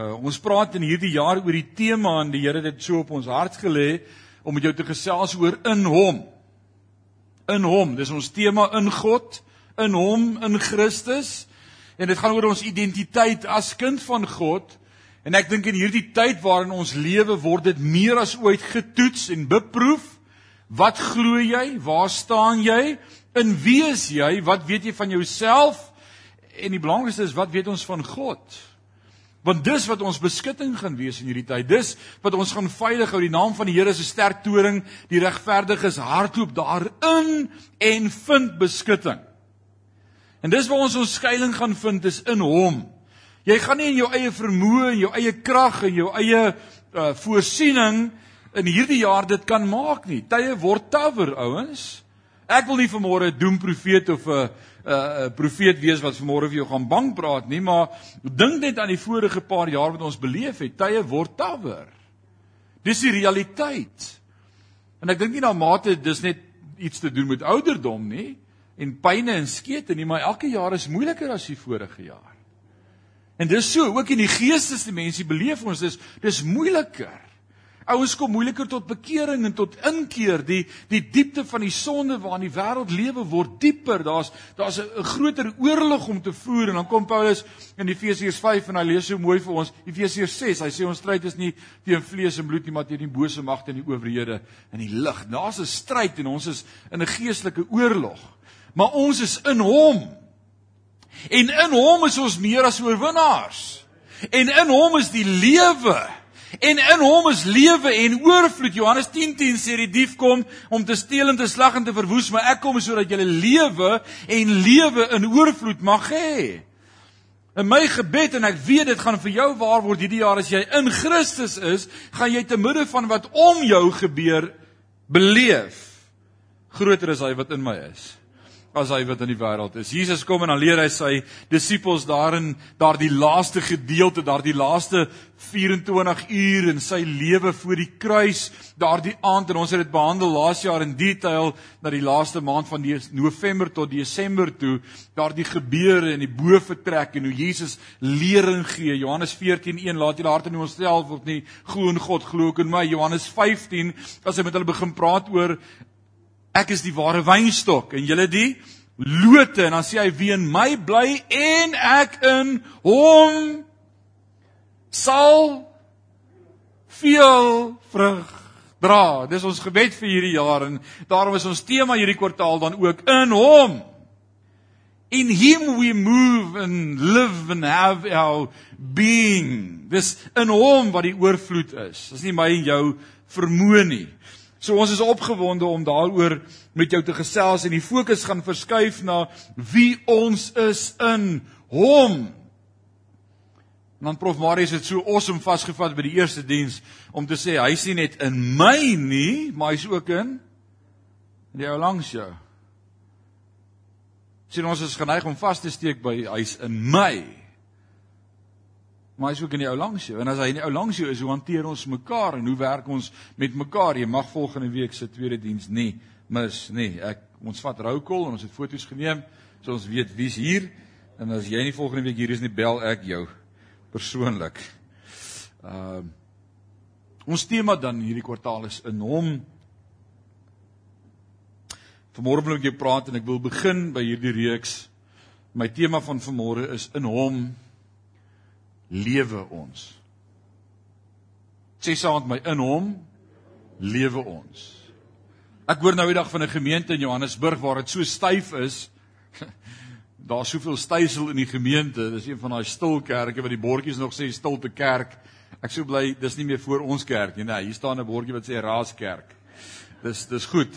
Uh ons praat in hierdie jaar oor die tema en die Here het dit so op ons hart gelê om met jou te gesels oor in hom. In hom. Dis ons tema in God, in hom, in Christus. En dit gaan oor ons identiteit as kind van God. En ek dink in hierdie tyd waarin ons lewe word dit meer as ooit getoets en beproef. Wat glo jy? Waar staan jy? In wie is jy? Wat weet jy van jouself? En die belangrikste is wat weet ons van God? Want dis wat ons beskutting gaan wees in hierdie tyd. Dis wat ons gaan veilig hou. Die naam van die Here is 'n sterk toring. Die regverdiges hardloop daarin en vind beskutting. En dis waar ons ons skuilings gaan vind is in Hom. Jy gaan nie in jou eie vermoë en jou eie krag en jou eie uh, voorsiening in hierdie jaar dit kan maak nie. Tye word tawer, ouens. Ek wil nie vanmôre 'n doemprofeet of 'n 'n 'n profeet wees wat vanmôre vir jou gaan bang praat nie, maar dink net aan die vorige paar jaar wat ons beleef het. Tye word tawer. Dis die realiteit. En ek dink nie na mate dis net iets te doen met ouderdom nie en pyne en skete nie, maar elke jaar is moeiliker as die vorige jaar. En dis so, ook in die geestesdimensie beleef ons dis dis moeiliker. Ouens kom moeiliker tot bekering en tot inkeer. Die die diepte van die sonde waarin die wêreld lewe word dieper. Daar's daar's 'n groter oorlog om te voer en dan kom Paulus in Efesiërs 5 en hy lees so mooi vir ons Efesiërs 6. Hy sê ons stryd is nie teen vlees en bloed nie, maar teen die bose magte en die owerhede in die lig. Daar's 'n stryd en ons is in 'n geestelike oorlog. Maar ons is in Hom. En in Hom is ons meer as oorwinnaars. En in Hom is die lewe En in hom is lewe en oorvloed. Johannes 10:10 10 sê die dief kom om te steel en te slag en te verwoes, maar ek kom sodat jy lewe en lewe in oorvloed mag hê. In my gebed en ek weet dit gaan vir jou waar word hierdie jaar as jy in Christus is, gaan jy te midde van wat om jou gebeur beleef. Groter is hy wat in my is as hy wat in die wêreld is. Jesus kom en dan leer hy sy disippels daarin daardie laaste gedeelte, daardie laaste 24 uur in sy lewe voor die kruis, daardie aand en ons het dit behandel laas jaar in detail na die laaste maand van die November tot Desember toe, daardie gebeure in die boefretrek en hoe Jesus lering gee. Johannes 14:1 laat julle harte nie ontstel word nie, glo in God, glo ook in my. Johannes 15 as hy met hulle begin praat oor Ek is die ware wynstok en julle die lote en dan sê hy wie in my bly en ek in hom sal veel vrug dra. Dis ons gebed vir hierdie jaar en daarom is ons tema hierdie kwartaal dan ook in hom. In him we move and live and have our being. Dis in hom wat die oorvloed is. Dis nie my en jou vermoë nie. So ons is opgewonde om daaroor met jou te gesels en die fokus gaan verskuif na wie ons is in hom. En dan prof Marius het so awesome vasgevat by die eerste diens om te sê hy's nie net in my nie, maar hy's ook in die ou langs jou. Sien ons is geneig om vas te steek by hy's in my maar hy's ook in die ou langs jou. En as hy in die ou langs jou is, hoe hanteer ons mekaar en hoe werk ons met mekaar? Jy mag volgende week se tweede diens nie mis nie. Ek ons vat roukol en ons het foto's geneem so ons weet wie's hier. En as jy nie volgende week hier is nie, bel ek jou persoonlik. Ehm uh, ons tema dan hierdie kwartaal is in hom. Vanmôre wil ek jou praat en ek wil begin by hierdie reeks. My tema van vanmôre is in hom lewe ons. Sê saam met my in hom lewe ons. Ek hoor nou die dag van 'n gemeente in Johannesburg waar dit so styf is. Daar's soveel stysel in die gemeente. Dis een van daai stil kerke wat die bordjies nog sê stilte kerk. Ek sou bly dis nie meer voor ons kerk nie. Nee, hier staan 'n bordjie wat sê raaskerk. Dis dis goed.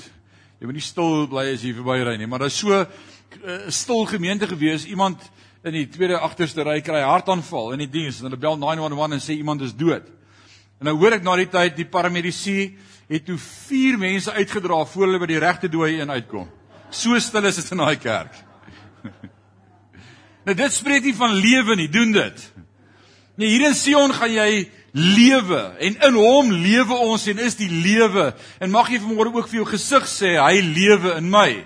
Jy moet nie stil bly as jy verby ry nie, maar daar's so 'n uh, stil gemeente gewees. Iemand in die tweede agterste ry kry hartaanval in die diens en hulle bel 911 en sê iemand is dood. En nou hoor ek na die tyd die paramedici het toe vier mense uitgedra voor hulle by die regte dooi in uitkom. So stil is dit in daai kerk. nou dit spreek nie van lewe nie, doen dit. Nee, hier in Sion gaan jy lewe en in hom lewe ons en is die lewe. En mag jy vanmôre ook vir jou gesig sê hy lewe in my.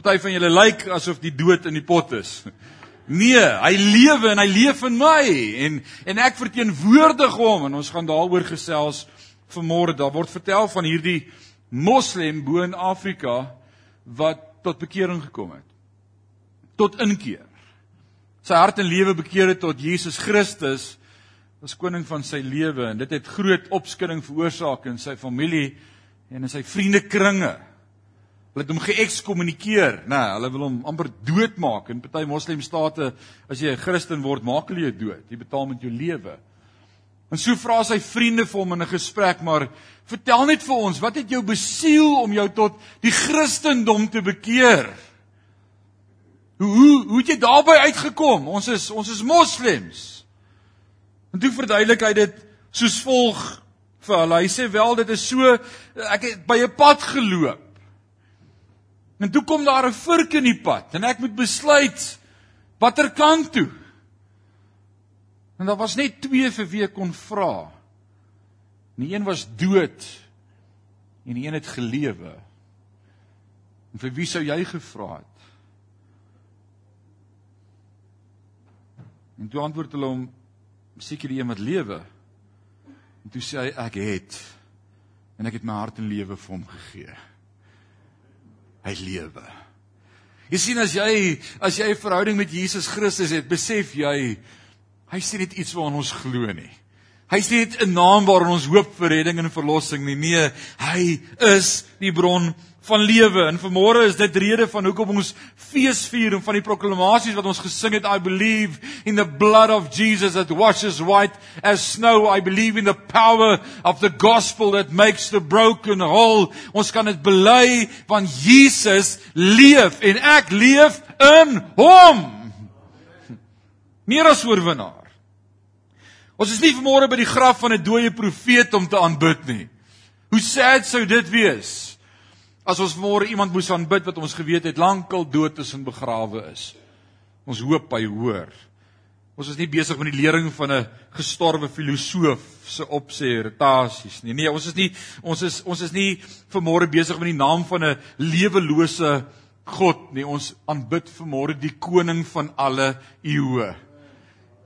Party van julle lyk asof die dood in die pot is. Nee, hy lewe en hy leef in my en en ek verteenwoordig hom en ons gaan daaroor gesels vanmôre. Daar word vertel van hierdie moslem bo in Afrika wat tot bekering gekom het. Tot inkeer. Sy hart en lewe bekeer het tot Jesus Christus as koning van sy lewe en dit het groot opskudding veroorsaak in sy familie en in sy vriendekringe. Hulle het hom geëkskommunikeer, nê, nee, hulle wil hom amper doodmaak. In party moslemstate as jy 'n Christen word, maak hulle jou dood. Jy betaal met jou lewe. En so vra sy vriende vir hom in 'n gesprek, maar vertel net vir ons, wat het jou besiel om jou tot die Christendom te bekeer? Hoe hoe hoe het jy daarby uitgekom? Ons is ons is moslems. En toe verduidelik hy dit soos volg vir hulle. Hy sê wel dit is so ek het by 'n pad geloop. En toe kom daar 'n vurk in die pad en ek moet besluit watter kant toe. En daar was net twee vir wie ek kon vra. Die een was dood en die een het gelewe. En vir wie sou jy gevra het? En toe antwoord hulle hom seker die een wat lewe. En toe sê hy ek het en ek het my hart en lewe vir hom gegee hy lewe. Jy sien as jy as jy 'n verhouding met Jesus Christus het, besef jy hy sê net iets waaraan ons glo nie. Hy sê net 'n naam waarin ons hoop vir redding en verlossing nie. Nee, hy is die bron van lewe. En vanmôre is dit rede van hoekom ons fees vier en van die proklamasies wat ons gesing het I believe in the blood of Jesus that washes white as snow. I believe in the power of the gospel that makes the broken whole. Ons kan dit bely want Jesus leef en ek leef in hom. Meer as oorwinnaar. Ons is nie vanmôre by die graf van 'n dooie profeet om te aanbid nie. Hoe sad sou dit wees? As ons môre iemand moes aanbid wat ons geweet het lankal dood is en begrawe is. Ons hoop hy hoor. Ons is nie besig met die lering van 'n gestorwe filosoof se opsê retasies nie. Nee, ons is nie ons is ons is nie vanmôre besig met die naam van 'n lewelose God nie. Ons aanbid vanmôre die koning van alle eeue.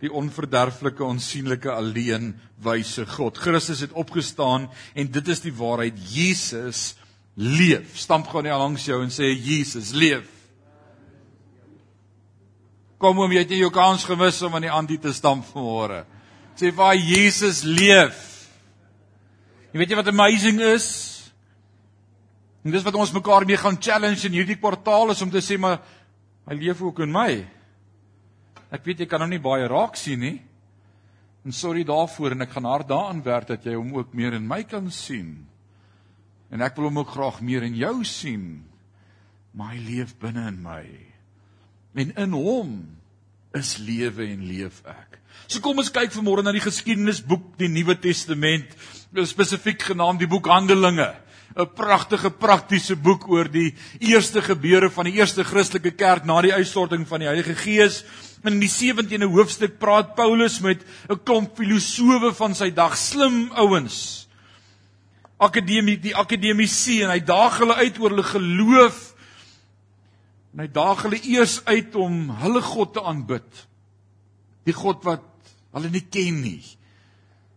Die onverderflike, onsigbare, alleen wyse God. Christus het opgestaan en dit is die waarheid. Jesus leef. Stamp gou net langs jou en sê Jesus leef. Kom oom, jy het jou kans gemis om aan die ander te stamp vanmôre. Sê vir Jesus leef. Jy weet jy wat amazing is? En dis wat ons mekaar mee gaan challenge in hierdie kwartaal is om te sê maar hy leef ook in my. Ek weet jy kan hom nie baie raak sien nie. En sorry daarvoor en ek gaan hard daaraan werk dat jy hom ook meer in my kan sien. En ek wil hom ook graag meer in jou sien. Maar hy leef binne in my. En in hom is lewe en leef ek. So kom ons kyk vanmôre na die geskiedenisboek, die Nuwe Testament, spesifiek genaamd die boek Handelinge. 'n Pragtige praktiese boek oor die eerste gebeure van die eerste Christelike kerk na die uitstorting van die Heilige Gees. In die 17de hoofstuk praat Paulus met 'n klomp filosowe van sy dag, slim ouens akademie die akademici en hy daag hulle uit oor hulle geloof. En hy daag hulle eers uit om hulle God te aanbid. Die God wat hulle nie ken nie.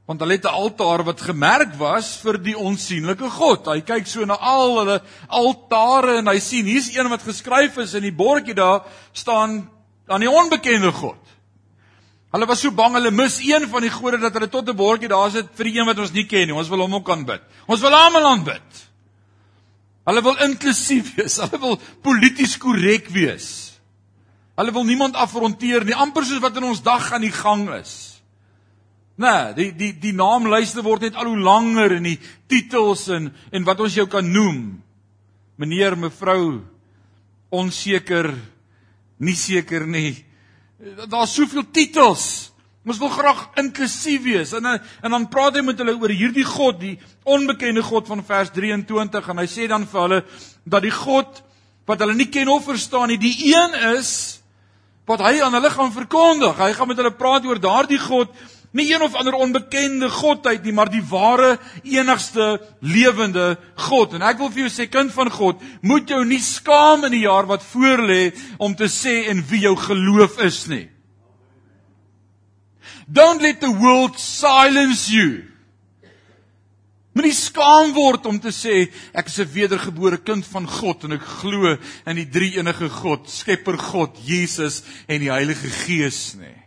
Want hulle het 'n altaar wat gemerk was vir die onsigbare God. Hy kyk so na al hulle altare en hy sien hier's een wat geskryf is in die bordjie daar staan aan die onbekende God Hulle was so bang hulle mis een van die gode dat hulle tot 'n bordjie daar sit vir die een wat ons nie ken nie. Ons wil hom ook aanbid. Ons wil almal aanbid. Hulle wil inklusief wees. Hulle wil polities korrek wees. Hulle wil niemand afronteer nie, amper soos wat in ons dag aan die gang is. Nee, die die die naamlyste word net al hoe langer en die titels en en wat ons jou kan noem. Meneer, mevrou, onseker, nie seker nie daar's soveel titels. Ons wil graag inklusief wees. En en dan praat hy met hulle oor hierdie God, die onbekende God van vers 23 en hy sê dan vir hulle dat die God wat hulle nie ken of verstaan nie, die een is wat hy aan hulle gaan verkondig. Hy gaan met hulle praat oor daardie God Nie een of ander onbekende godheid nie, maar die ware enigste lewende God. En ek wil vir jou sê kind van God, moet jou nie skaam in die jaar wat voorlê om te sê en wie jou geloof is nie. Don't let the world silence you. Moenie skaam word om te sê ek is 'n wedergebore kind van God en ek glo in die drie enige God, Skepper God, Jesus en die Heilige Gees nie.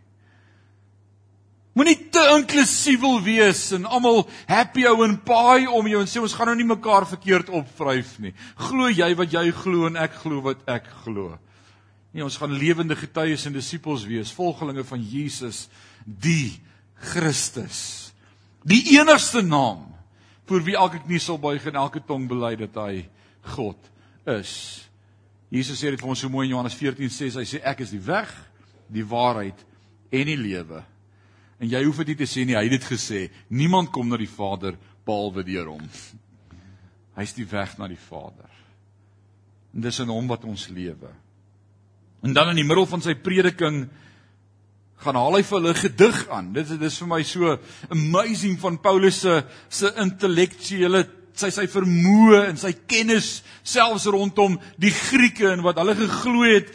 Moenie te inklusief wil wees en almal happy ou en paai om jou en sê ons gaan nou nie mekaar verkeerd opvryf nie. Glo jy wat jy glo en ek glo wat ek glo. Nee, ons gaan lewende getuies en disippels wees, volgelinge van Jesus, die Christus. Die enigste naam voor wie elke knie sal buig en elke tong bely dat hy God is. Jesus sê dit vir ons so mooi in Johannes 14 sê hy sê ek is die weg, die waarheid en die lewe. En jy hoef dit te sê nie, hy het dit gesê. Niemand kom na die Vader behalwe deur hom. Hy's die weg na die Vader. En dis in hom wat ons lewe. En dan in die middel van sy prediking gaan haal hy vir hulle gedig aan. Dit is dis vir my so amazing van Paulus se se intellektuele sy sy vermoë en sy kennis selfs rondom die Grieke en wat hulle geglo het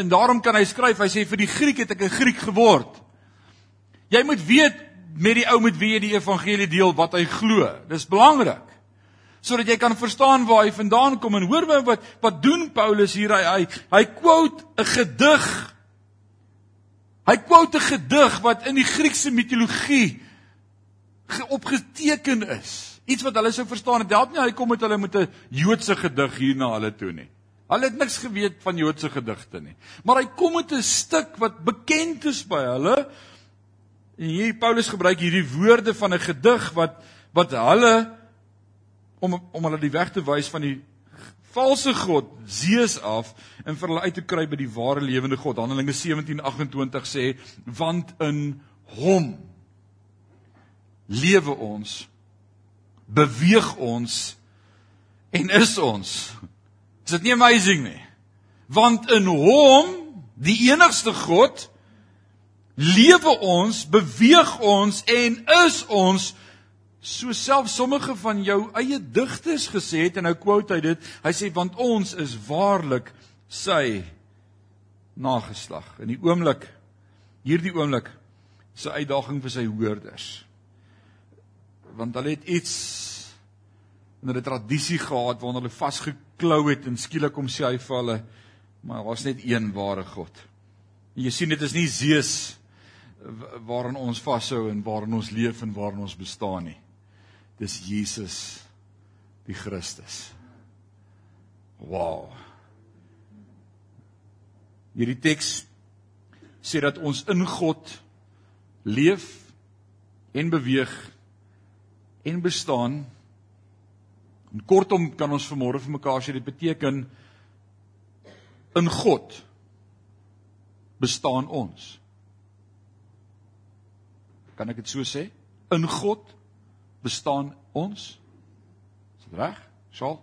en daarom kan hy skryf hy sê vir die Griek het ek 'n Griek geword. Jy moet weet met die ou met wie jy die evangelie deel wat hy glo. Dis belangrik. Sodat jy kan verstaan waar hy vandaan kom en hoor wat wat doen Paulus hier hy hy, hy quote 'n gedig Hy quote 'n gedig wat in die Griekse mitologie opgeteken is. Iets wat hulle sou verstaan. Dit help nie hy kom met hulle met 'n Joodse gedig hier na hulle toe nie. Hulle het niks geweet van Joodse gedigte nie. Maar hy kom met 'n stuk wat bekend is by hulle. En hier Paulus gebruik hierdie woorde van 'n gedig wat wat hulle om om hulle die weg te wys van die valse god Zeus af en vir hulle uit te kry by die ware lewende God. Handelinge 17:28 sê want in hom lewe ons beweeg ons en is ons. Is dit nie amazing nie? Want in hom, die enigste God, lewe ons, beweeg ons en is ons so self sommige van jou eie digters gesê het en nou quote hy dit. Hy sê want ons is waarlik sy nageslag. In die oomblik hierdie oomblik se uitdaging vir sy hoorders. Want hulle het iets in hulle tradisie gehad waarna hulle vasgeklou het en skielik kom sê hy vir hulle maar daar's net een ware God. En jy sien dit is nie Zeus waarin ons vashou en waarin ons leef en waarin ons bestaan nie dis Jesus die Christus. Wow. Hierdie teks sê dat ons in God leef en beweeg en bestaan. En kortom kan ons vanmôre vir mekaar sê dit beteken in God bestaan ons. Kan ek dit so sê? In God bestaan ons? Is dit reg? Sal?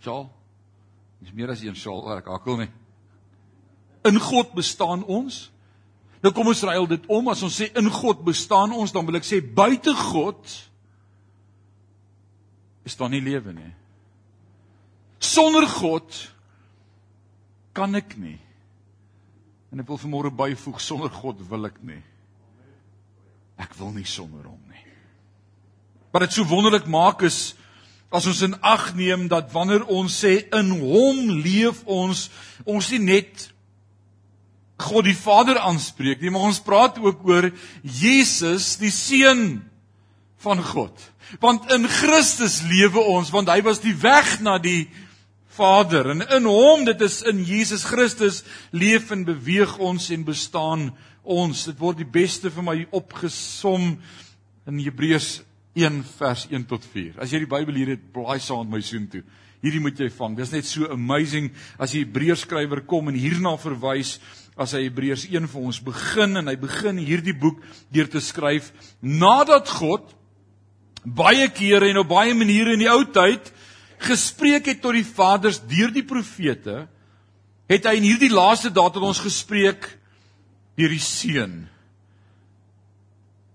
Sal? Dis meer as een sal, ek hakkel nie. In God bestaan ons. Nou kom ons ruil dit om as ons sê in God bestaan ons, dan wil ek sê buite God is daar nie lewe nie. Sonder God kan ek nie. En ek wil vanmôre byvoeg sonder God wil ek nie. Ek wil nie sonder hom nie. Wat dit so wonderlik maak is as ons in ag neem dat wanneer ons sê in hom leef ons, ons nie net God die Vader aanspreek nie, maar ons praat ook oor Jesus, die seun van God. Want in Christus lewe ons, want hy was die weg na die Vader en in hom, dit is in Jesus Christus leef en beweeg ons en bestaan ons. Dit word die beste vir my opgesom in Hebreërs 1 vers 1 tot 4. As jy die Bybel hier het, blaai saam met my soontoe. Hierdie moet jy vang. Dis net so amazing as die Hebreërs skrywer kom en hierna verwys as hy Hebreërs 1 vir ons begin en hy begin hierdie boek deur te skryf nadat God baie kere en op baie maniere in die ou tyd gespreek het tot die vaders deur die profete, het hy in hierdie laaste dae tot ons gespreek deur die seun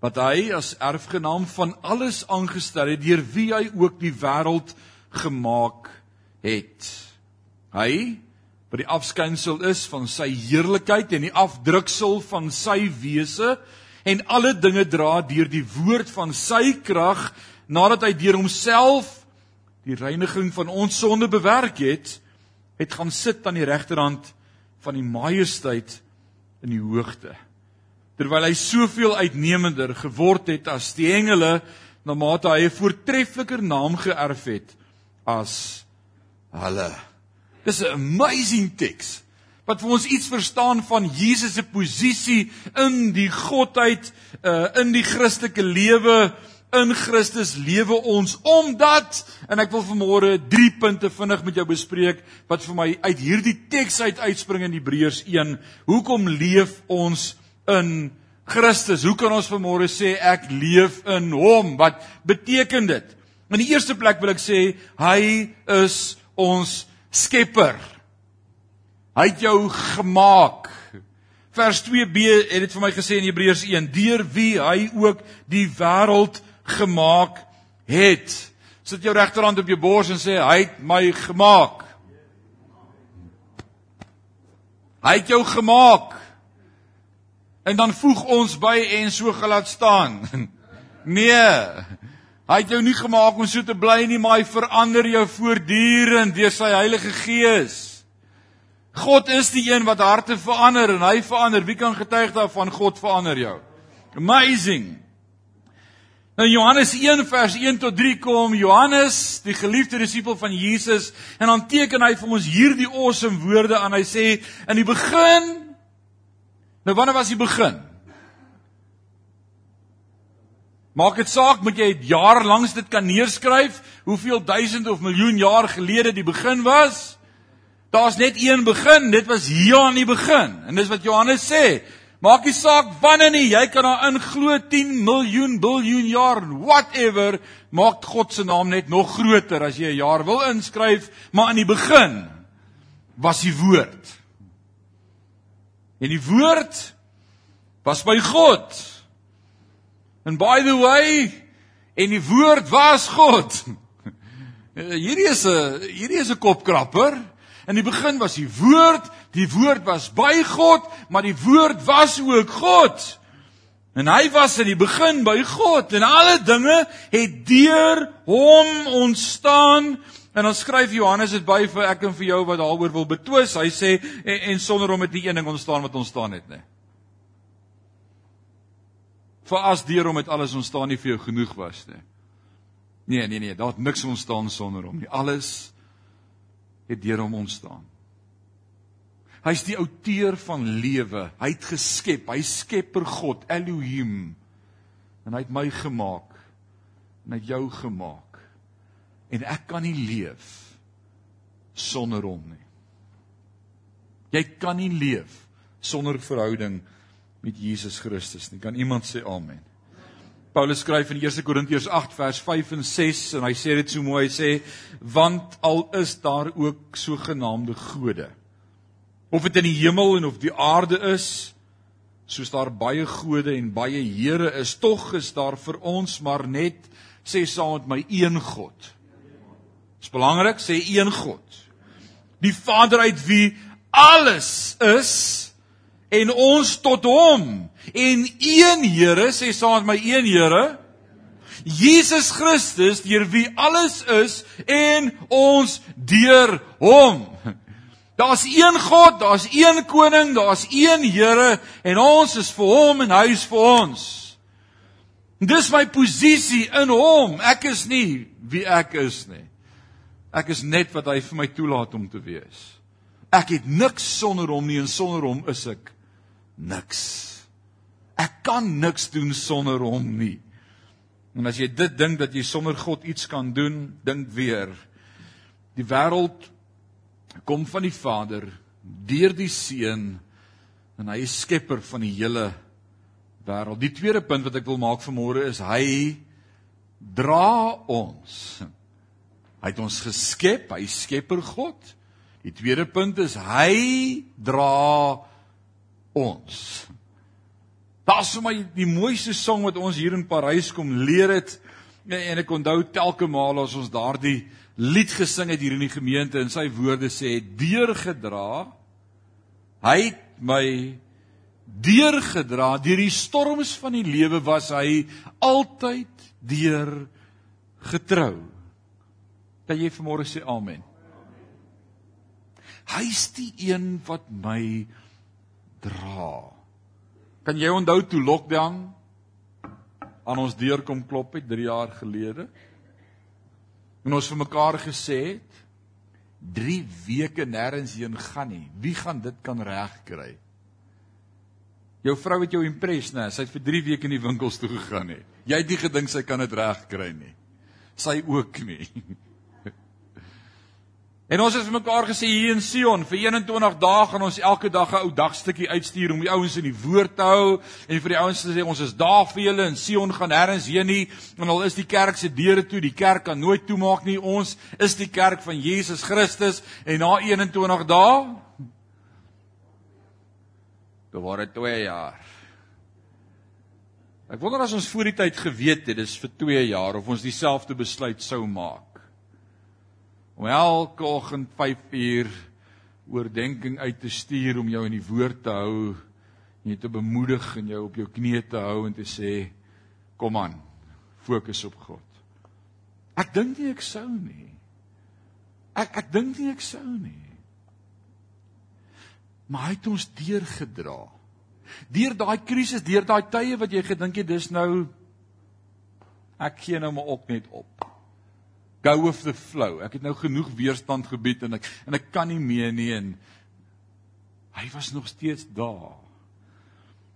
wat hy as erfgenaam van alles aangestel het deur wie hy ook die wêreld gemaak het. Hy wat die afskynsel is van sy heerlikheid en die afdruksel van sy wese en alle dinge dra deur die woord van sy krag nadat hy deur homself die reiniging van ons sonde bewerk het, het gaan sit aan die regterhand van die majesteit in die hoogte terwyl hy soveel uitnemender geword het as die engele na mate hy 'n voortreffliker naam geërf het as hulle. Dis 'n amazing teks wat vir ons iets verstaan van Jesus se posisie in die godheid uh in die Christelike lewe in Christus lewe ons omdat en ek wil vanmôre drie punte vinnig met jou bespreek wat vir my uit hierdie teks uit uitspring in Hebreërs 1 hoekom leef ons in Christus. Hoe kan ons vanmôre sê ek leef in hom? Wat beteken dit? In die eerste plek wil ek sê hy is ons skepper. Hy het jou gemaak. Vers 2b het dit vir my gesê in Hebreërs 1: Deur wie hy ook die wêreld gemaak het. Sit jou regterhand op jou bors en sê hy het my gemaak. Hy het jou gemaak. En dan voeg ons by en so gelaat staan. Nee. Hy het jou nie gemaak om so te bly nie, maar hy verander jou voortdurend deur sy Heilige Gees. God is die een wat harte verander en hy verander. Wie kan getuig daarvan God verander jou? Amazing. Nou Johannes 1 vers 1 tot 3 kom Johannes, die geliefde disipel van Jesus, en dan teken hy vir ons hierdie awesome woorde aan. Hy sê in die begin Nou wanneer was die begin? Maak dit saak moet jy jaar lank dit kan neerskryf hoeveel duisend of miljoen jaar gelede die begin was? Daar's net een begin, dit was hier aan die begin. En dis wat Johannes sê. Maak nie saak wanneer nie, jy kan daarin glo 10 miljoen biljoen jaar, whatever, maak God se naam net nog groter as jy 'n jaar wil inskryf, maar aan die begin was die woord. En die woord was by God. And by the way, en die woord was God. Hierdie is 'n hierdie is 'n kopkrapper. In die begin was die woord, die woord was by God, maar die woord was ook God. En hy was in die begin by God en alle dinge het deur hom ontstaan En dan skryf Johannes dit by vir ek en vir jou wat daaroor wil betwis. Hy sê en, en sonder om dit nie een ding ontstaan wat ontstaan het nie. Vir as deur hom het alles ontstaan nie vir jou genoeg was nie. Nee, nee, nee, daar het niks ontstaan sonder hom nie. Alles het deur hom ontstaan. Hy's die outeur van lewe. Hy het geskep. Hy skepper God, Elohim. En hy het my gemaak. En hy het jou gemaak en ek kan nie leef sonder hom nie. Jy kan nie leef sonder verhouding met Jesus Christus nie. Kan iemand sê amen? Paulus skryf in 1 Korintiërs 8 vers 5 en 6 en hy sê dit so mooi, hy sê want al is daar ook sogenaamde gode of dit in die hemel en of die aarde is soos daar baie gode en baie here is tog is daar vir ons maar net sê saam met my een God Dis belangrik sê een God. Die Vader uit wie alles is en ons tot hom en een Here sê saam met my een Here Jesus Christus deur wie alles is en ons deur hom. Daar's een God, daar's een koning, daar's een Here en ons is vir hom en hy is vir ons. Dis my posisie in hom. Ek is nie wie ek is nie. Ek is net wat hy vir my toelaat om te wees. Ek het niks sonder hom nie en sonder hom is ek niks. Ek kan niks doen sonder hom nie. En as jy dit dink dat jy sonder God iets kan doen, dink weer. Die wêreld kom van die Vader deur die Seun en hy is skepper van die hele wêreld. Die tweede punt wat ek wil maak vanmôre is hy dra ons Hy het ons geskep, hy skepper God. Die tweede punt is hy dra ons. Daar's vir my die mooiste song wat ons hier in Parys kom leer het en ek onthou telke male as ons daardie lied gesing het hier in die gemeente en sy woorde sê deurgedra hy het my deurgedra deur die storms van die lewe was hy altyd deur getrou. Dat jy vanmôre sê amen. Hy's die een wat my dra. Kan jy onthou toe lockdown aan ons deur kom klop het 3 jaar gelede? En ons vir mekaar gesê het 3 weke nêrens heen gaan nie. Wie gaan dit kan regkry? Jou vrou het jou impress, né? Sy het vir 3 weke in die winkels toe gegaan nie. Jy het nie gedink sy kan dit regkry nie. Sy ook nie. En ons het vir mekaar gesê hier in Sion vir 21 dae gaan ons elke dag 'n ou dagstukkie uitstuur om die ouens in die woord te hou en vir die ouens te sê ons is daar vir julle in Sion gaan nêrens heen nie en al is die kerk se deure toe, die kerk kan nooit toemaak nie. Ons is die kerk van Jesus Christus en na 21 dae Dit word 2 jaar. Ek wonder as ons voor die tyd geweet het dis vir 2 jaar of ons dieselfde besluit sou maak om elke oggend 5 uur oordeenking uit te stuur om jou in die woord te hou en jou te bemoedig en jou op jou knieë te hou en te sê kom aan fokus op God. Ek dink nie ek sou nie. Ek ek dink nie ek sou nie. Maar hy het ons deurgedra. Deur daai krisis, deur daai tye wat jy gedink het dis nou ek gee nou maar ook net op go with the flow. Ek het nou genoeg weerstand gebied en ek en ek kan nie meer nie en hy was nog steeds daar.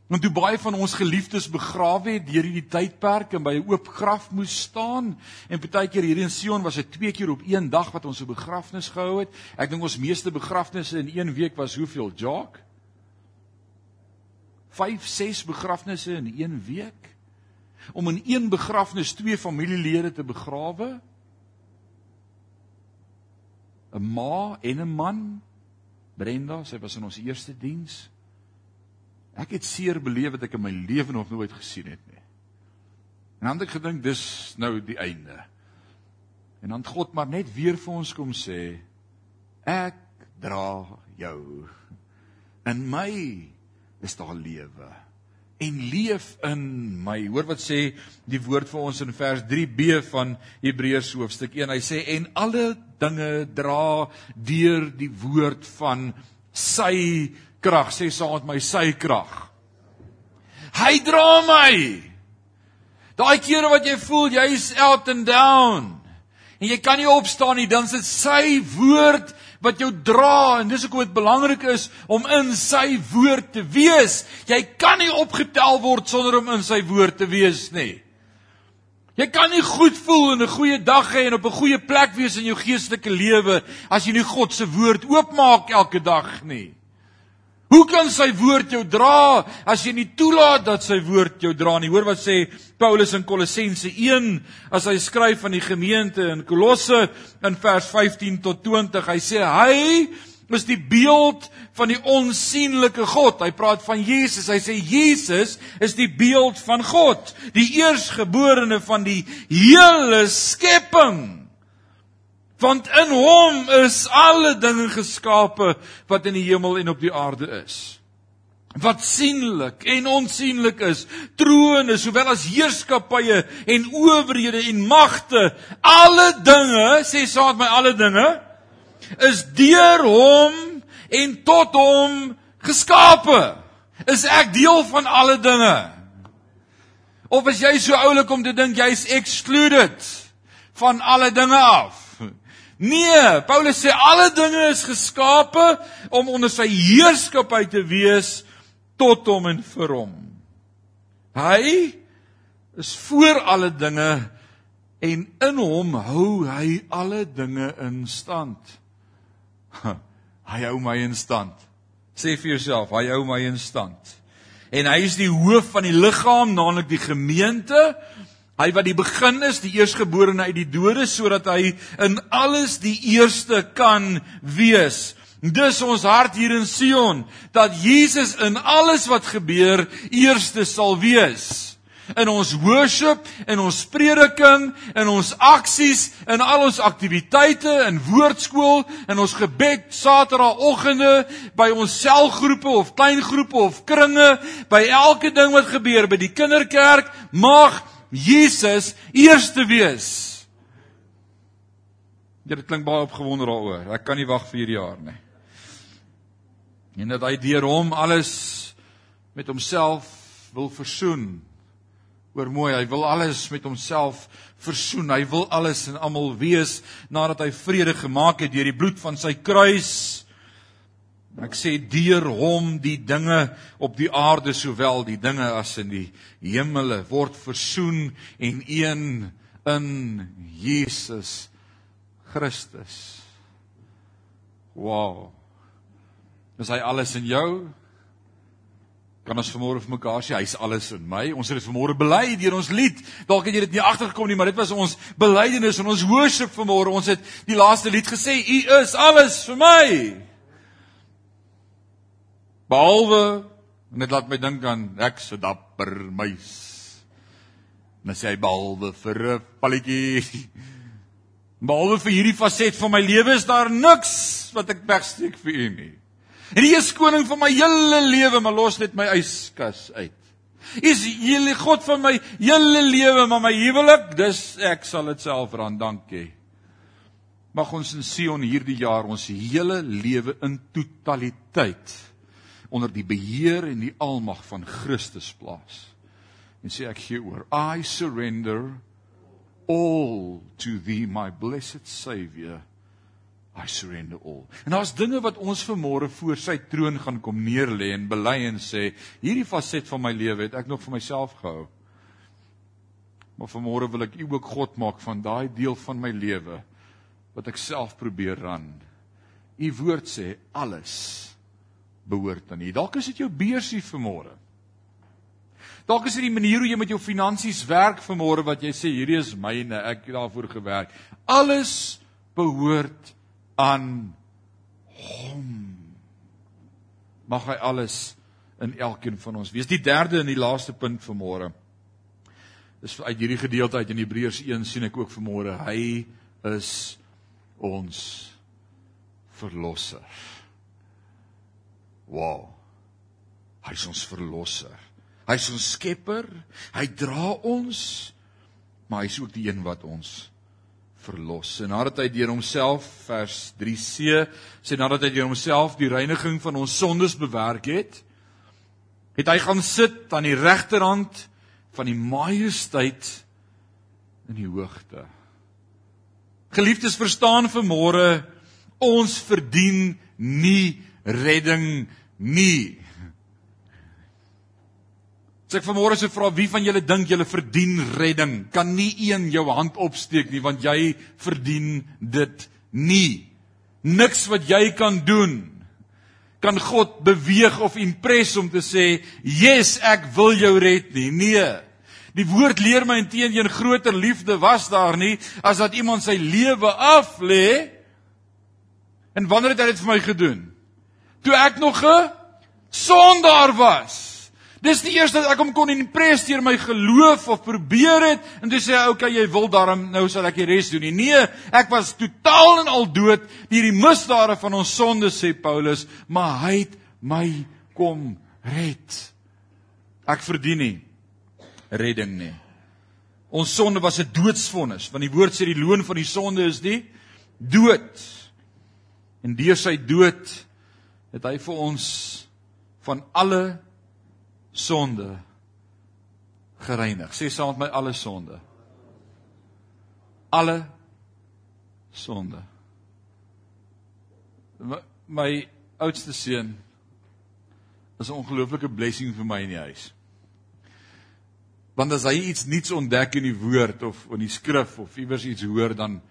Want toe baie van ons geliefdes begrawe het deur hierdie tydperk en by 'n oop graf moes staan en partykeer hier in Sion was dit twee keer op een dag wat ons 'n begrafnis gehou het. Ek dink ons meeste begrafnisse in een week was hoeveel, Jock? 5, 6 begrafnisse in een week. Om in een begrafnis twee familielede te begrawe? 'n ma en 'n man. Brenda, sy was in ons eerste diens. Ek het seer beleef wat ek in my lewe nog nooit gesien het nie. En dan het ek gedink dis nou die einde. En dan God maar net weer vir ons kom sê ek dra jou. In my is daar lewe en leef in my. Hoor wat sê die woord vir ons in vers 3b van Hebreërs hoofstuk 1. Hy sê en alle dinge dra deur die woord van sy krag. Sê saam met my sy krag. Hy dra my. Daai kere wat jy voel jy's out and down en jy kan nie opstaan nie, dan is dit sy woord wat jou dra en dis hoekom dit belangrik is om in sy woord te wees. Jy kan nie opgetel word sonder om in sy woord te wees nie. Jy kan nie goed voel en 'n goeie dag hê en op 'n goeie plek wees in jou geestelike lewe as jy nie God se woord oopmaak elke dag nie. Hoe kan sy woord jou dra as jy nie toelaat dat sy woord jou dra nie? Hoor wat sê Paulus in Kolossense 1 as hy skryf aan die gemeente in Kolosse in vers 15 tot 20. Hy sê hy is die beeld van die onsigbare God. Hy praat van Jesus. Hy sê Jesus is die beeld van God, die eersgeborene van die hele skepping. Want in hom is alle dinge geskape wat in die hemel en op die aarde is. Wat sienlik en onsienlik is, trone sowel as heerskappye en owerhede en magte, alle dinge, sê saad my alle dinge, is deur hom en tot hom geskape. Is ek deel van alle dinge? Of is jy so oulik om te dink jy's excluded van alle dinge af? Nee, Paulus sê alle dinge is geskape om onder sy heerskappy te wees tot hom en vir hom. Hy is voor alle dinge en in hom hou hy alle dinge in stand. Hy hou my in stand. Sê vir jouself, hy hou my in stand. En hy is die hoof van die liggaam, naamlik die gemeente. Hy wat die begin is, die eerstgeborene uit die dode sodat hy in alles die eerste kan wees. Dis ons hart hier in Sion dat Jesus in alles wat gebeur eerste sal wees. In ons worship, in ons prediking, in ons aksies, in al ons aktiwiteite, in woordskool, in ons gebed Saterdagoggende, by ons selgroepe of kleingroepe of kringe, by elke ding wat gebeur by die kinderkerk, mag Jesus eerste wees. Dit klink baie opgewonde daaroor. Ek kan nie wag vir hierdie jaar nie en dat hy deur hom alles met homself wil versoen. Oor mooi, hy wil alles met homself versoen. Hy wil alles en almal wees nadat hy vrede gemaak het deur die bloed van sy kruis. Ek sê deur hom die dinge op die aarde sowel die dinge as in die hemele word versoen en een in Jesus Christus. Wow. Is hy alles in jou? Kan ons vanmôre vir mekaar sê hy's alles in my? Ons het dit vanmôre bely deur ons lied. Dalk het jy dit nie agtergekom nie, maar dit was ons belydenis en ons worship vanmôre. Ons het die laaste lied gesê, U is alles vir my. Behalwe en dit laat my dink aan ek se dapper muis. En sê hy behalwe vir 'n palletjie. Behalwe vir hierdie faset van my lewe is daar niks wat ek wegsteek vir u nie. En die is koning van my hele lewe, maar los net my yskas uit. Is hele God van my hele lewe, maar my huwelik, dis ek sal dit self ran, dankie. Mag ons in Sion hierdie jaar ons hele lewe in totaliteit onder die beheer en die almag van Christus plaas. En sê ek gee oor. I surrender all to thee my blessed savior. I surrender all. En daar's dinge wat ons vermôre voor sy troon gaan kom neerlê en bely en sê, hierdie faset van my lewe het ek nog vir myself gehou. Maar vermôre wil ek U ook God maak van daai deel van my lewe wat ek self probeer ran. U woord sê alles behoort aan U. Dalk is dit jou beursie vermôre. Dalk is dit die manier hoe jy met jou finansies werk vermôre wat jy sê hierdie is myne, ek het daarvoor gewerk. Alles behoort aan hom. Mag hy alles in elkeen van ons wees. Die derde en die laaste punt vir môre. Dis uit hierdie gedeelte uit in Hebreërs 1 sien ek ook vir môre hy is ons verlosser. Wow. Hy is ons verlosser. Hy is ons skepper. Hy dra ons, maar hy is ook die een wat ons verlos. En nadat hy deur homself vers 3c sê nadat hy deur homself die reiniging van ons sondes bewerk het, het hy gaan sit aan die regterhand van die majesteit in die hoogte. Geliefdes, verstaan vanmôre ons verdien nie redding nie. As ek vanmôre se vra wie van julle dink julle verdien redding, kan nie een jou hand opsteek nie want jy verdien dit nie. Niks wat jy kan doen kan God beweeg of impress om te sê, "Yes, ek wil jou red nie." Nee. Die woord leer my inteeneen groter liefde was daar nie as dat iemand sy lewe af lê. En wanneer het hy dit vir my gedoen? Toe ek nog 'n sondaar was. Dis die eerste dat ek hom kon impress deur my geloof of probeer het en toe sê hy okay jy wil daarom nou sal ek die res doen. Nee, ek was totaal en al dood deur die misdade van ons sonde sê Paulus, maar hy het my kom red. Ek verdien nie redding nie. Ons sonde was 'n doodsvonnis want die woord sê die loon van die sonde is die dood. En deur sy dood het hy vir ons van alle sonde gereinig. Sê saam met my alle sonde. Alle sonde. My, my oudste seun is 'n ongelooflike blessing vir my in die huis. Want as hy iets nuuts ontdek in die woord of in die skrif of iewers iets hoor dan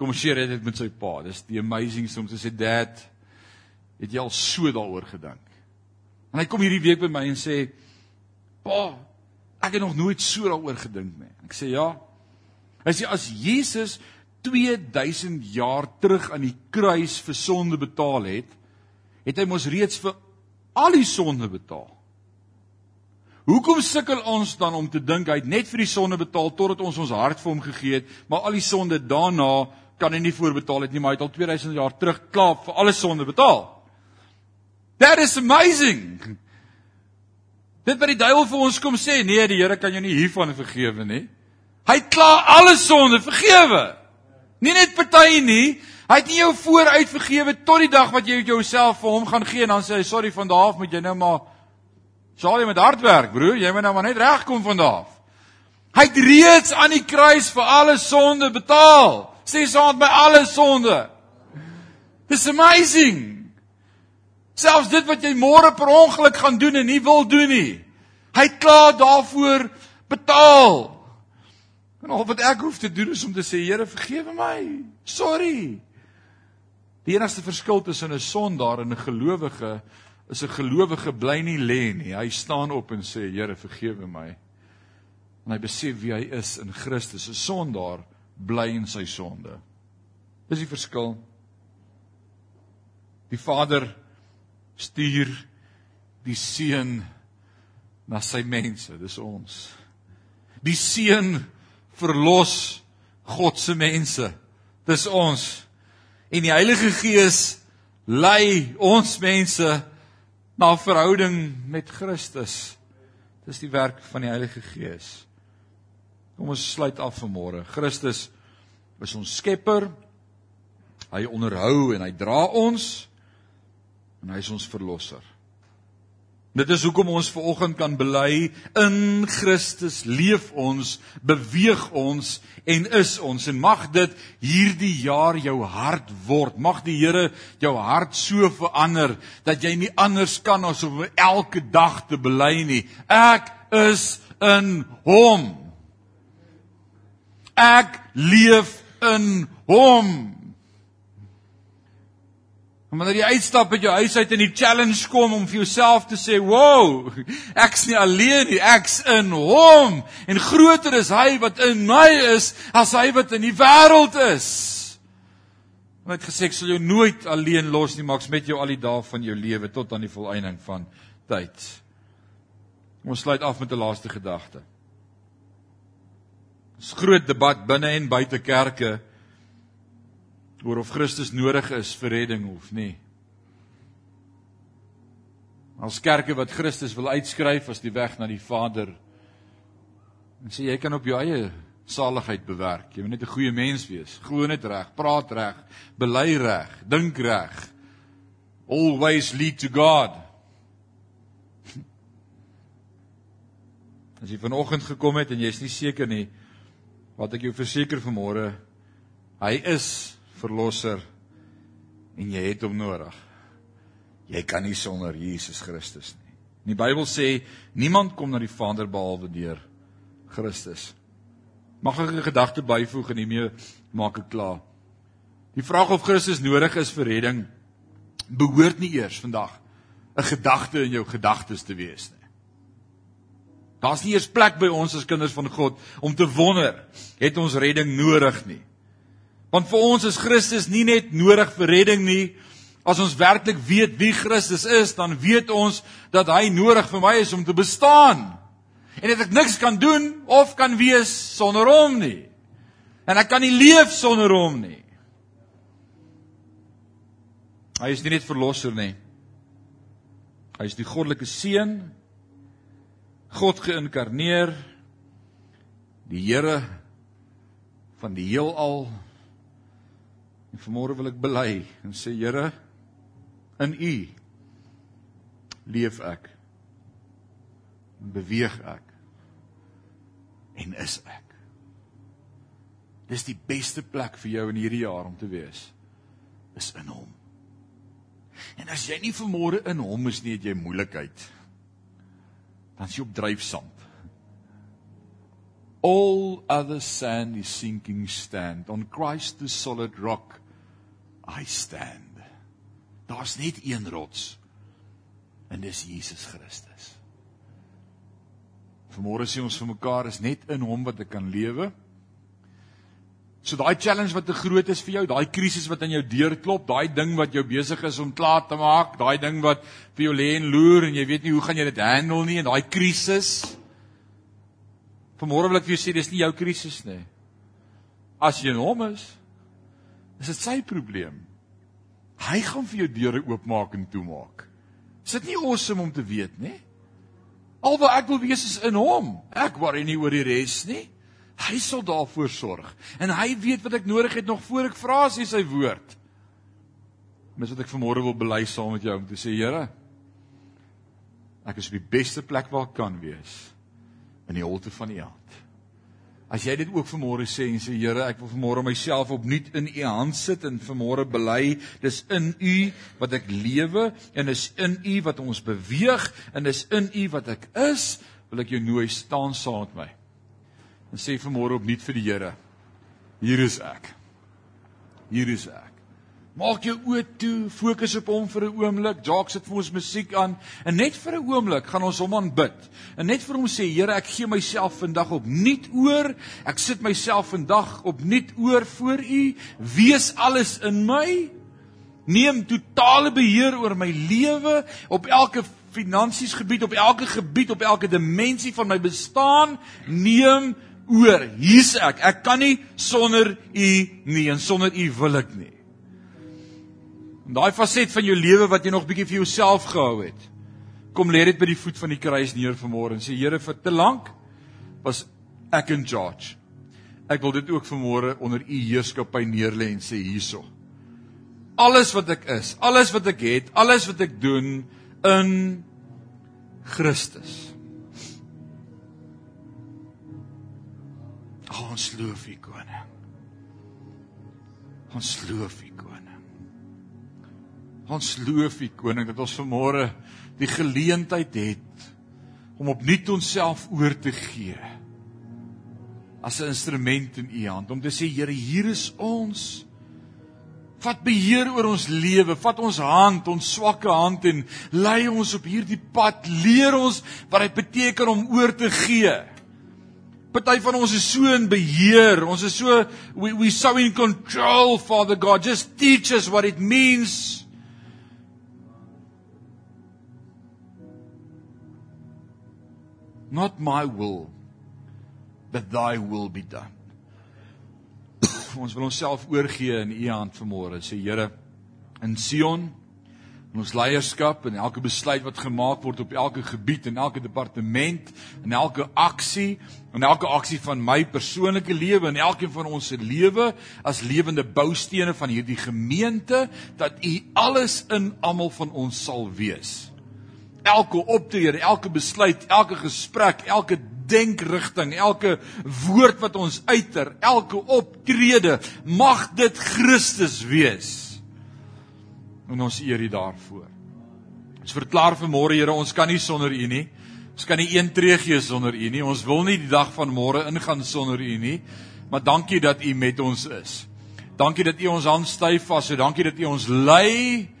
kom share hy dit met sy pa. Dis die amazing om te sê dad, het jy al so daaroor gedink? En hy kom hierdie week by my en sê Pa, ek het nog nooit so daaroor gedink nie. Ek sê ja. Hy sê as Jesus 2000 jaar terug aan die kruis vir sonde betaal het, het hy mos reeds vir al die sonde betaal. Hoekom sukkel ons dan om te dink hy het net vir die sonde betaal totdat ons ons hart vir hom gegee het, maar al die sonde daarna kan hy nie voorbetaal het nie, maar hy het al 2000 jaar terug klaar vir alle sonde betaal. That is amazing. Dit wat die duiwel vir ons kom sê, nee, die Here kan jou nie hiervan vergewe nie. Hy het klaar alle sonde vergewe. Nie net party nie. Hy het nie jou vooruit vergewe tot die dag wat jy jouself vir hom gaan gee en dan sê hy sorry van daardie af moet jy nou maar sal jy met hard werk, broer, jy moet nou maar net regkom van daardie af. Hy het reeds aan die kruis vir alle sonde betaal. Sê saam met my alle sonde. It's amazing. Selfs dit wat jy môre per ongeluk gaan doen en nie wil doen nie. Hy het klaar daarvoor betaal. En al wat ek hoef te doen is om te sê Here vergewe my. Sorry. Die enigste verskil tussen 'n sondaar en 'n gelowige is 'n gelowige bly nie lê nie. Hy staan op en sê Here vergewe my. En hy besef wie hy is in Christus. 'n Sondaar bly in sy sonde. Dis die verskil. Die Vader stuur die Seun na sy mense, dis ons. Die Seun verlos God se mense. Dis ons en die Heilige Gees lei ons mense na verhouding met Christus. Dis die werk van die Heilige Gees. Kom ons sluit af vanmôre. Christus is ons skepper. Hy onderhou en hy dra ons en hy is ons verlosser. Dit is hoekom ons vanoggend kan bely in Christus leef ons, beweeg ons en is ons en mag dit hierdie jaar jou hart word. Mag die Here jou hart so verander dat jy nie anders kan as om elke dag te bely nie. Ek is in Hom. Ek leef in Hom. En wanneer jy uitstap uit jou huis uit en die challenge kom om vir jouself te sê, "Wow, ek's nie alleen nie, ek's in Hom en groter is hy wat in my is as hy wat in die wêreld is." Hy het gesê ek sal jou nooit alleen los nie, maar ek's met jou al die dae van jou lewe tot aan die volëinding van tyd. Ons sluit af met 'n laaste gedagte. Dis groot debat binne en buite kerke oor of Christus nodig is vir redding of nie. As kerke wat Christus wil uitskryf as die weg na die Vader en sê jy kan op jou eie saligheid bewerk. Jy moet net 'n goeie mens wees, glo net reg, praat reg, bely reg, dink reg. Always lead to God. As jy vanoggend gekom het en jy's nie seker nie wat ek jou verseker vanmôre, hy is verlosser en jy het hom nodig. Jy kan nie sonder Jesus Christus nie. Die Bybel sê niemand kom na die Vader behalwe deur Christus. Mag ek 'n gedagte byvoeg en hiermee maak ek klaar. Die vraag of Christus nodig is vir redding behoort nie eers vandag 'n gedagte in jou gedagtes te wees nie. Daar's nie eers plek by ons as kinders van God om te wonder het ons redding nodig nie. Want vir ons is Christus nie net nodig vir redding nie. As ons werklik weet wie Christus is, dan weet ons dat hy nodig vir my is om te bestaan. En dat ek niks kan doen of kan wees sonder hom nie. En ek kan nie leef sonder hom nie. Hy is nie net verlosser nie. Hy is die goddelike seun. God geïnkarneer. Die Here van die heelal En vanmôre wil ek bely en sê Here, in U leef ek. En beweeg ek. En is ek. Dis die beste plek vir jou in hierdie jaar om te wees. Is in Hom. En as jy nie vanmôre in Hom is nie, het jy moeilikheid. Dan is jy op dryfsand. All other sand is sinking stand on Christ the solid rock I stand. Daar's net een rots. En dis Jesus Christus. Vanmôre sê ons vir mekaar is net in hom wat ek kan lewe. So daai challenge wat te groot is vir jou, daai krisis wat aan jou deur klop, daai ding wat jou besig is om klaar te maak, daai ding wat vir jou lê en loer en jy weet nie hoe gaan jy dit handle nie en daai krisis. Vanmôre wil ek vir jou sê dis nie jou krisis nie. As jy hom is, is dit sy probleem. Hy gaan vir jou deure oopmaak en toemaak. Is dit nie awesome om te weet nie? Alwaar ek wil wees is in hom. Ek worry nie oor die res nie. Hy sal daarvoor sorg. En hy weet wat ek nodig het nog voor ek vra as hy sy woord. Dis wat ek vanmôre wil bely saam met jou om te sê Here, ek is op die beste plek waar ek kan wees in die holte van U hand. As jy dit ook vanmôre sê en sê Here, ek wil vanmôre myself opnuut in U hand sit en vanmôre bely, dis in U wat ek lewe en is in U wat ons beweeg en is in U wat ek is, wil ek jou nooi staan saam met my. En sê vanmôre opnuut vir die Here, hier is ek. Hier is ek. Maak jou oë toe, fokus op hom vir 'n oomblik. Jacques sit vir ons musiek aan en net vir 'n oomblik gaan ons hom aanbid. En net vir hom sê, Here, ek gee myself vandag opnuut oor. Ek sit myself vandag opnuut oor voor U. Wees alles in my. Neem totale beheer oor my lewe op elke finansies gebied, op elke gebied, op elke dimensie van my bestaan. Neem oor. Hier's ek. Ek kan nie sonder U nie en sonder U wil ek nie. En daai faset van jou lewe wat jy nog bietjie vir jouself gehou het. Kom lê dit by die voet van die kruis neer vanmôre en sê Here vir te lank was ek in charge. Ek wil dit ook vanmôre onder u heerskappy neerlê en sê hierso. Alles wat ek is, alles wat ek het, alles wat ek doen in Christus. Ons loof U koning. Ons loof U koning. Ons loof U koning dat ons vanmôre die geleentheid het om opnuut onsself oor te gee as 'n instrument in U hand om te sê Here hier is ons vat beheer oor ons lewe vat ons hand ons swakke hand en lei ons op hierdie pad leer ons wat dit beteken om oor te gee Party van ons is so in beheer ons is so we we so in control father god just teach us what it means Not my will, but thy will be done. ons wil onsself oorgee in u hand vanmôre. Sê Here, in Sion, in ons leierskap en elke besluit wat gemaak word op elke gebied en elke departement en elke aksie en elke aksie van my persoonlike lewe en elkeen van ons se lewe as lewende boustene van hierdie gemeente dat u alles in almal van ons sal wees elke optrede, elke besluit, elke gesprek, elke denkrigting, elke woord wat ons uiter, elke optrede, mag dit Christus wees. En ons eer U daarvoor. Ons verklaar vanmôre Here, ons kan nie sonder U nie. Ons kan nie een tree gee sonder U nie. Ons wil nie die dag van môre ingaan sonder U nie. Maar dankie dat U met ons is. Dankie dat U ons hand styf vas. So dankie dat U ons lei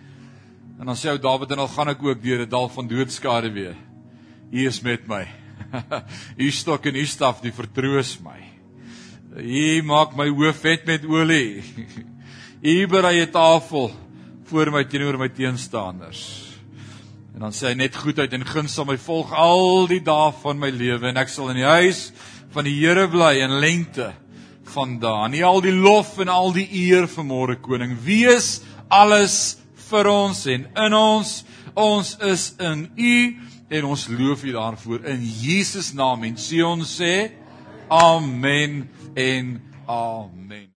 En dan sê ou Dawid en al gaan ek ook deur 'n dal van doodskade weer. U is met my. U stok en u staf die vertroos my. U maak my hoof vet met olie. U berei 'n tafel voor my teenoor my teenstanders. En dan sê hy net goedheid en guns sal my volg al die dae van my lewe en ek sal in die huis van die Here bly in lengte van dae. Nie al die lof en al die eer vir môre koning. Wees alles vir ons en in ons. Ons is in U en ons loof U daarvoor in Jesus naam en sê ons sê amen en amen.